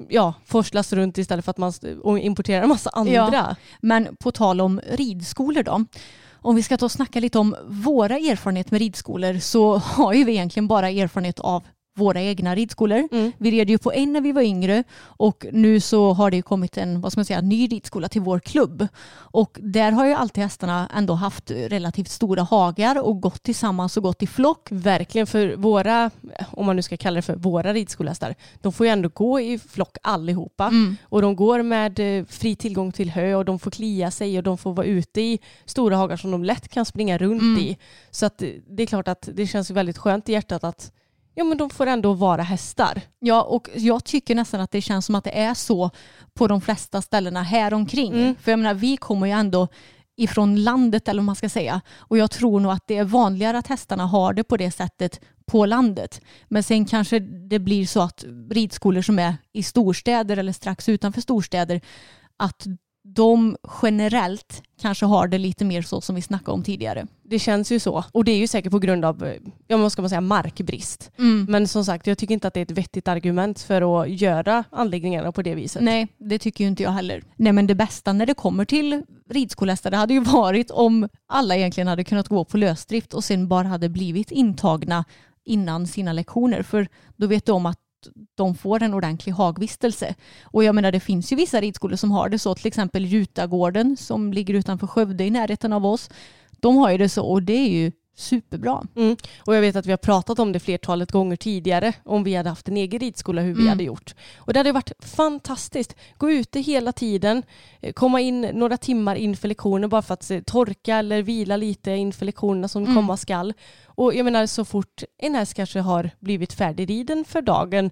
ja, forslas runt istället för att man importerar en massa andra. Ja. Men på tal om ridskolor då. Om vi ska ta och snacka lite om våra erfarenheter med ridskolor så har ju vi egentligen bara erfarenhet av våra egna ridskolor. Mm. Vi red ju på en när vi var yngre och nu så har det kommit en vad ska man säga, ny ridskola till vår klubb. Och där har ju alltid hästarna ändå haft relativt stora hagar och gått tillsammans och gått i flock. Verkligen för våra, om man nu ska kalla det för våra ridskolehästar, de får ju ändå gå i flock allihopa. Mm. Och de går med eh, fri tillgång till hö och de får klia sig och de får vara ute i stora hagar som de lätt kan springa runt Mm. i. Så att eh, det är klart att det känns väldigt skönt i hjärtat att ja, men de får ändå vara hästar. Ja, och jag tycker nästan att det känns som att det är så på de flesta ställena här omkring. Mm. För jag menar, vi kommer ju ändå ifrån landet eller vad man ska säga. Och jag tror nog att det är vanligare att hästarna har det på det sättet på landet. Men sen kanske det blir så att ridskolor som är i storstäder eller strax utanför storstäder, att de generellt kanske har det lite mer så som vi snackade om tidigare. Det känns ju så. Och det är ju säkert på grund av, ja, vad ska man säga, markbrist. Men som sagt, jag tycker inte att det är ett vettigt argument för att göra anläggningarna på det viset. Nej, det tycker ju inte jag heller. Nej, men det bästa när det kommer till ridskolehästar det hade ju varit om alla egentligen hade kunnat gå på lösdrift och sen bara hade blivit intagna innan sina lektioner. För då vet de att de får en ordentlig hagvistelse. Och jag menar det finns ju vissa ridskolor som har det så, till exempel Jutagården som ligger utanför Skövde i närheten av oss. De har ju det så och det är ju superbra. Mm. Och jag vet att vi har pratat om det flertalet gånger tidigare om vi hade haft en egen ridskola hur vi Mm. hade gjort. Och det hade varit fantastiskt. Gå ute hela tiden, eh, komma in några timmar inför lektionen bara för att torka eller vila lite inför lektionerna som Mm. komma skall. Och jag menar så fort en häst kanske har blivit färdigriden för dagen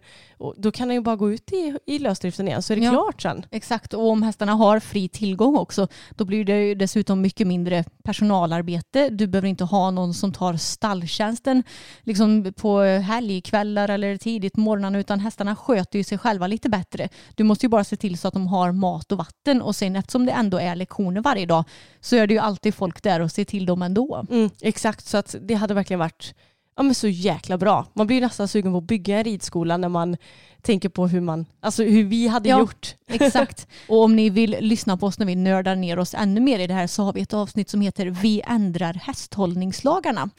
då kan den ju bara gå ut i, i lösdriften igen så är det Ja. klart sen. Exakt, och om hästarna har fri tillgång också, då blir det ju dessutom mycket mindre personalarbete. Du behöver inte ha någon som tar stalltjänsten liksom på helgkvällar eller tidigt morgonen, utan hästarna sköter ju sig själva lite bättre. Du måste ju bara se till så att de har mat och vatten och sen eftersom det ändå är lektioner varje dag så är det ju alltid folk där och ser till dem ändå. Mm, exakt, så att det hade verkligen varit ja, men så jäkla bra. Man blir nästan sugen på att bygga en ridskola när man tänker på hur, man, alltså hur vi hade Ja. gjort. Exakt. Och om ni vill lyssna på oss när vi nördar ner oss ännu mer i det här så har vi ett avsnitt som heter Vi ändrar hästhållningslagarna.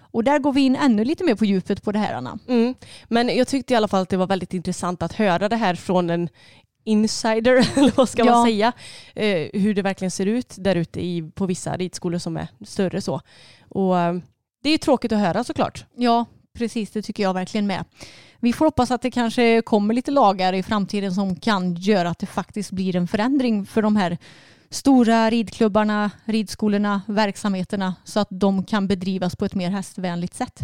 Och där går vi in ännu lite mer på djupet på det här Anna. Mm. Men jag tyckte i alla fall att det var väldigt intressant att höra det här från en insider, eller vad ska Ja. man säga, eh, hur det verkligen ser ut där ute på vissa ridskolor som är större så. Och eh, det är tråkigt att höra såklart. Ja, precis det tycker jag verkligen med. Vi får hoppas att det kanske kommer lite lagar i framtiden som kan göra att det faktiskt blir en förändring för de här stora ridklubbarna, ridskolorna, verksamheterna så att de kan bedrivas på ett mer hästvänligt sätt.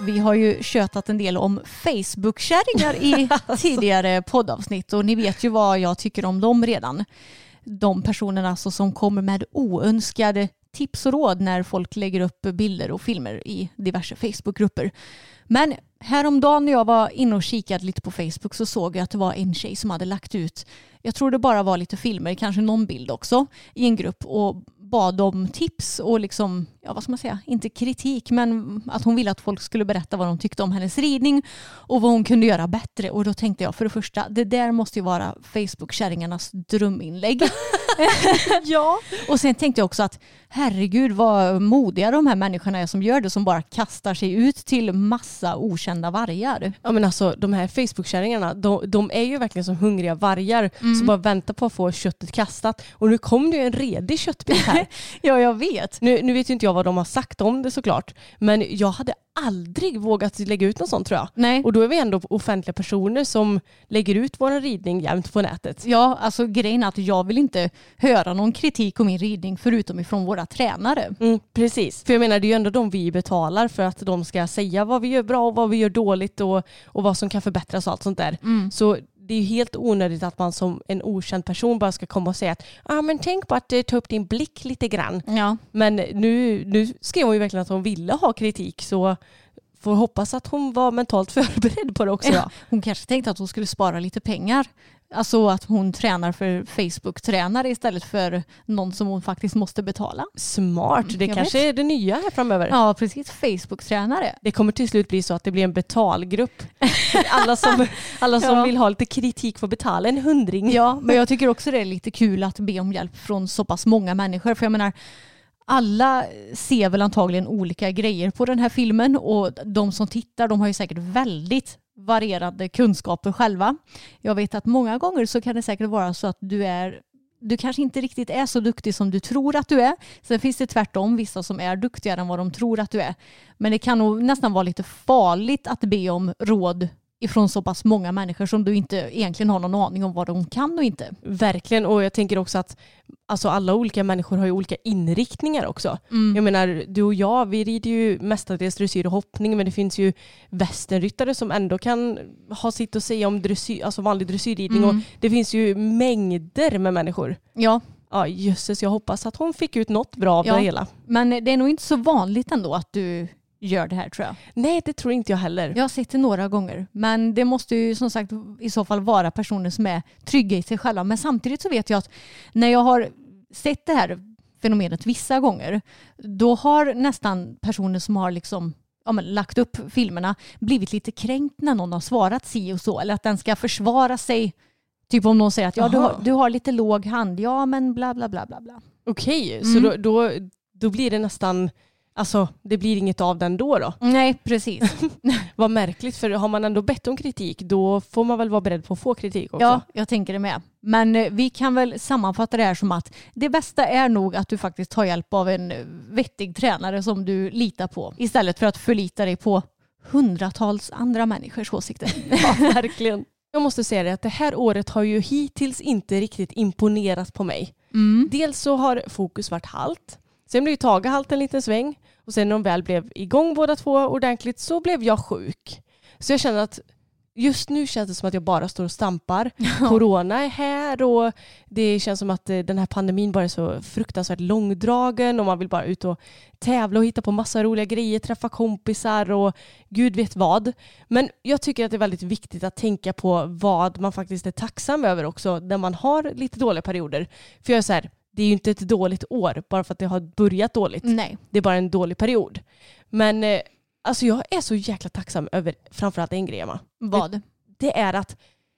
Vi har ju tjötat en del om Facebook-kärringar i tidigare poddavsnitt och ni vet ju vad jag tycker om dem redan. De personerna alltså som kommer med oönskade tips och råd när folk lägger upp bilder och filmer i diverse Facebookgrupper. Men häromdagen när jag var inne och kikade lite på Facebook så såg jag att det var en tjej som hade lagt ut, jag tror det bara var lite filmer, kanske någon bild också, i en grupp och bad om tips och liksom, ja vad ska man säga, inte kritik men att hon ville att folk skulle berätta vad de tyckte om hennes ridning och vad hon kunde göra bättre. Och då tänkte jag för det första, det där måste ju vara Facebook-kärringarnas dröminlägg. Ja. Och sen tänkte jag också att herregud vad modiga de här människorna är som gör det, som bara kastar sig ut till massa okända vargar. Ja men alltså de här Facebook-kärringarna, de, de är ju verkligen som hungriga vargar som bara väntar på att få köttet kastat. Och nu kom det ju en redig köttbit här. Ja, jag vet. nu, nu vet ju inte jag vad de har sagt om det såklart. Men jag hade aldrig vågat lägga ut något sånt tror jag. Nej. Och då är vi ändå offentliga personer som lägger ut vår ridning jämt på nätet. Ja, alltså grejen är att jag vill inte höra någon kritik om min ridning förutom ifrån våra tränare. Mm, precis. För jag menar det är ju ändå de vi betalar för att de ska säga vad vi gör bra och vad vi gör dåligt och, och vad som kan förbättras och allt sånt där. Så det är ju helt onödigt att man som en okänd person bara ska komma och säga att ah, men tänk på att eh, ta upp din blick lite grann. Ja. Men nu, nu skrev hon ju verkligen att hon ville ha kritik så får hoppas att hon var mentalt förberedd på det också. Ja. Hon kanske tänkte att hon skulle spara lite pengar. Alltså att hon tränar för Facebook-tränare istället för någon som hon faktiskt måste betala. Smart, det jag kanske är det nya här framöver. Ja, precis. Facebook-tränare. Det kommer till slut bli så att det blir en betalgrupp. Alla som, alla som Ja. vill ha lite kritik får betala en hundring. Ja, men jag tycker också det är lite kul att be om hjälp från så pass många människor. För jag menar, alla ser väl antagligen olika grejer på den här filmen och de som tittar de har ju säkert väldigt varierande kunskaper själva. Jag vet att många gånger så kan det säkert vara så att du är du kanske inte riktigt är så duktig som du tror att du är. Sen finns det tvärtom vissa som är duktigare än vad de tror att du är. Men det kan nog nästan vara lite farligt att be om råd ifrån så pass många människor som du inte egentligen har någon aning om vad de kan och inte. Verkligen, och jag tänker också att alltså alla olika människor har ju olika inriktningar också. Jag menar, du och jag, vi rider ju mestadels dressyr och hoppning, men det finns ju västernryttare som ändå kan ha sitt att säga om dressyr, alltså vanlig dressyrridning. Och det finns ju mängder med människor. Ja, Ja, jösses, jag hoppas att hon fick ut något bra av Ja. det hela. men det är nog inte så vanligt ändå att du gör det här tror jag. Nej, det tror inte jag heller. Jag har sett det några gånger. Men det måste ju som sagt i så fall vara personer som är trygga i sig själva. Men samtidigt så vet jag att när jag har sett det här fenomenet vissa gånger, då har nästan personer som har liksom ja, men, lagt upp filmerna blivit lite kränkt när någon har svarat si och så. Eller att den ska försvara sig. Typ om någon säger att ja, du, har, du har lite låg hand, ja men bla bla bla bla bla. Okej, Mm. så då, då, då blir det nästan, alltså det blir inget av den då då? Nej, precis. Vad märkligt, för har man ändå bett om kritik då får man väl vara beredd på att få kritik också? Ja, jag tänker det med. Men eh, vi kan väl sammanfatta det här som att det bästa är nog att du faktiskt tar hjälp av en eh, vettig tränare som du litar på istället för att förlita dig på hundratals andra människors åsikter. Ja, verkligen. Jag måste säga det att det här året har ju hittills inte riktigt imponerat på mig. Mm. Dels så har fokus varit halt. Sen blev ju Tage halt en liten sväng. Och sen när de väl blev igång båda två ordentligt så blev jag sjuk. Så jag känner att just nu känns det som att jag bara står och stampar. Corona är här och det känns som att eh, den här pandemin bara är så fruktansvärt långdragen och man vill bara ut och tävla och hitta på massa roliga grejer, träffa kompisar och gud vet vad. Men jag tycker att det är väldigt viktigt att tänka på vad man faktiskt är tacksam över också när man har lite dåliga perioder. För jag är så här, det är ju inte ett dåligt år bara för att det har börjat dåligt. Nej. Det är bara en dålig period. Men eh, alltså jag är så jäkla tacksam över framförallt en grej Emma. Vad? Det är att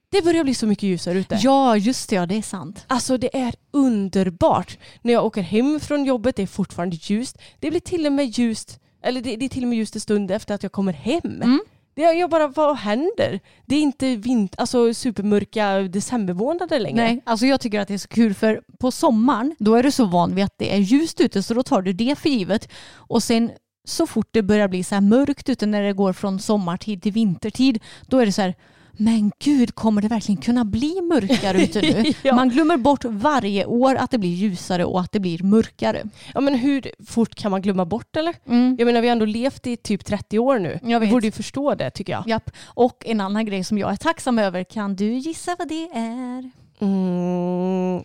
det börjar bli så mycket ljusare ute. Ja, just det. Ja, det är sant. Alltså det är underbart. När jag åker hem från jobbet det är fortfarande ljust. Det blir till och med ljust, eller det, det är till och med ljust en stund efter att jag kommer hem. Mm. Det jag bara, vad händer? Det är inte vint, alltså supermörka decembermånader längre. Nej, alltså jag tycker att det är så kul för på sommaren då är du så van vid att det är ljust ute så då tar du det för givet. Och sen så fort det börjar bli så här mörkt ute när det går från sommartid till vintertid då är det så här men gud, kommer det verkligen kunna bli mörkare ute nu? Ja. Man glömmer bort varje år att det blir ljusare och att det blir mörkare. Ja men hur fort kan man glömma bort eller? Mm. Jag menar vi har ändå levt i typ 30 år nu. Jag vet. Vi borde ju förstå det tycker jag. Japp. Och en annan grej som jag är tacksam över, kan du gissa vad det är? Mm.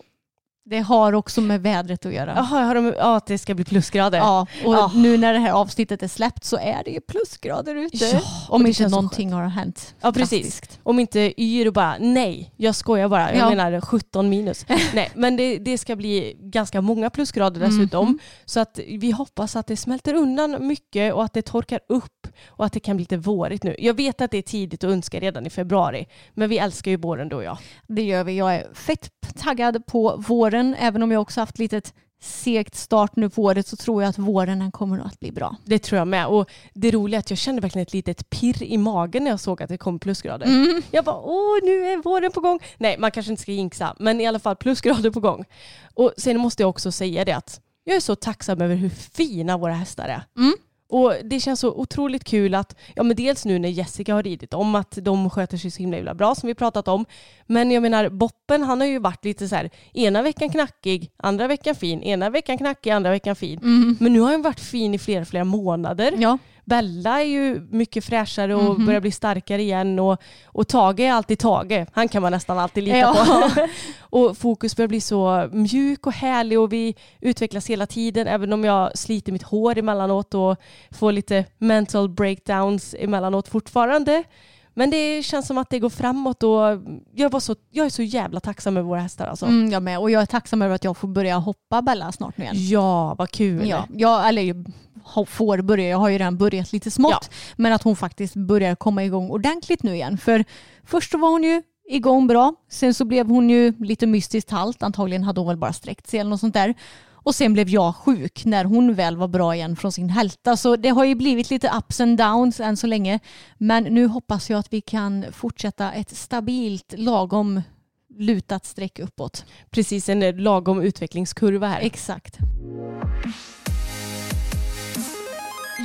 Det har också med vädret att göra. Jaha, har de, ja, att det ska bli plusgrader. Ja, och Ja. nu när det här avsnittet är släppt så är det ju plusgrader ute. Ja, Om inte någonting har hänt. Ja precis. drastiskt. Om inte yr och bara nej, jag skojar bara. Jag Ja. menar 17 minus. nej, men det, det ska bli ganska många plusgrader dessutom. Mhm. Så att vi hoppas att det smälter undan mycket och att det torkar upp och att det kan bli lite vårigt nu. Jag vet att det är tidigt att önska redan i februari, men vi älskar ju våren du och jag. Det gör vi. Jag är fett taggad på våren. Även om jag också haft lite segt start nu på året så tror jag att våren kommer att bli bra. Det tror jag med. Och det roliga är att jag kände verkligen ett litet pirr i magen när jag såg att det kom plusgrader. Mm. Jag bara, åh nu är våren på gång. Nej, man kanske inte ska jinxa, men i alla fall plusgrader på gång. Och sen måste jag också säga det att jag är så tacksam över hur fina våra hästar är. Mm. Och det känns så otroligt kul att, ja men dels nu när Jessica har ridit om att de sköter sig så himla, himla bra som vi pratat om. Men jag menar Boppen han har ju varit lite så här, ena veckan knackig, andra veckan fin, ena veckan knackig, andra veckan fin. Mm. Men nu har han varit fin i flera, flera månader. Ja. Bella är ju mycket fräschare och Mhm. börjar bli starkare igen och, och Tage är alltid Tage. Han kan man nästan alltid lita Ja. på. och fokus börjar bli så mjuk och härlig och vi utvecklas hela tiden även om jag sliter mitt hår emellanåt och får lite mental breakdowns emellanåt fortfarande. Men det känns som att det går framåt och jag, var så, jag är så jävla tacksam över våra hästar alltså. Mm, jag med. Och jag är tacksam över att jag får börja hoppa Bella snart nu igen. Ja, vad kul. Ja, jag, eller får börja, jag har ju redan börjat lite smått. Men att hon faktiskt börjar komma igång ordentligt nu igen. För först var hon ju igång bra. Sen så blev hon ju lite mystiskt halt. Antagligen hade hon väl bara sträckt sig eller något sånt där. Och sen blev jag sjuk när hon väl var bra igen från sin hälta. Så det har ju blivit lite ups and downs än så länge. Men nu hoppas jag att vi kan fortsätta ett stabilt lagom lutat streck uppåt. Precis en lagom utvecklingskurva här. Exakt.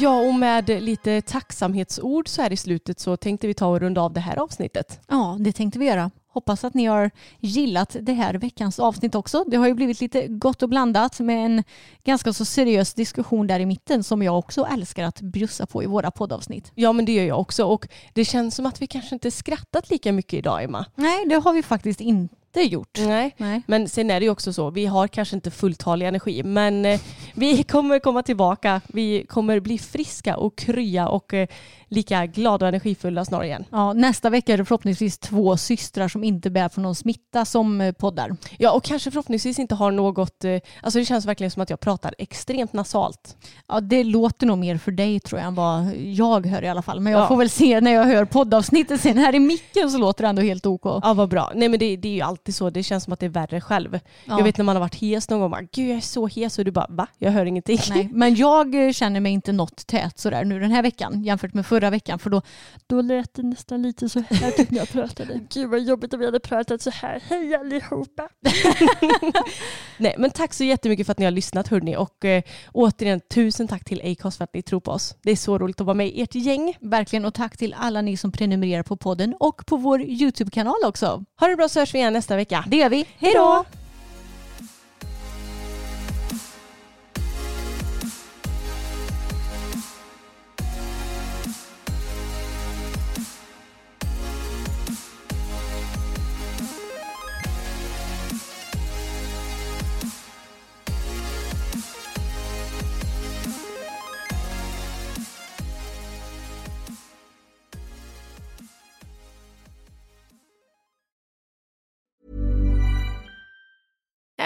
Ja, och med lite tacksamhetsord så här i slutet så tänkte vi ta och runda av det här avsnittet. Ja, det tänkte vi göra. Hoppas att ni har gillat det här veckans avsnitt också. Det har ju blivit lite gott och blandat med en ganska så seriös diskussion där i mitten som jag också älskar att bjussa på i våra poddavsnitt. Ja, men det gör jag också och det känns som att vi kanske inte skrattat lika mycket idag, Emma. Nej, det har vi faktiskt inte gjort. Nej. Nej. Men sen är det ju också så, vi har kanske inte fulltalig energi, men eh, vi kommer komma tillbaka. Vi kommer bli friska och krya och eh, lika glada och energifulla snart igen. Ja, nästa vecka är det förhoppningsvis två systrar som inte bär på någon smitta som eh, poddar. Ja, och kanske förhoppningsvis inte har något, eh, alltså det känns verkligen som att jag pratar extremt nasalt. Ja, det låter nog mer för dig tror jag än vad jag hör i alla fall. Men jag Ja. får väl se när jag hör poddavsnittet sen. Här i micken så låter det ändå helt OK. Ja, vad bra. Nej, men det, det är ju alltid så, det känns som att det är värre själv. Ja. Jag vet när man har varit hes någon gång, bara, gud jag är så hes och du bara, va? Jag hör ingenting. Nej, men jag eh, känner mig inte något tät sådär nu den här veckan jämfört med förra veckan för då, då lät det nästan lite så här typ när jag pratade. Gud vad jobbigt om vi hade pratat så här. Hej allihopa! Nej men tack så jättemycket för att ni har lyssnat hörni och eh, återigen tusen tack till Acast för att ni tror på oss. Det är så roligt att vara med i ert gäng. Verkligen och tack till alla ni som prenumererar på podden och på vår YouTube-kanal också. Ha det bra så hörs vi igen nästa vecka. Det gör vi. Hej då!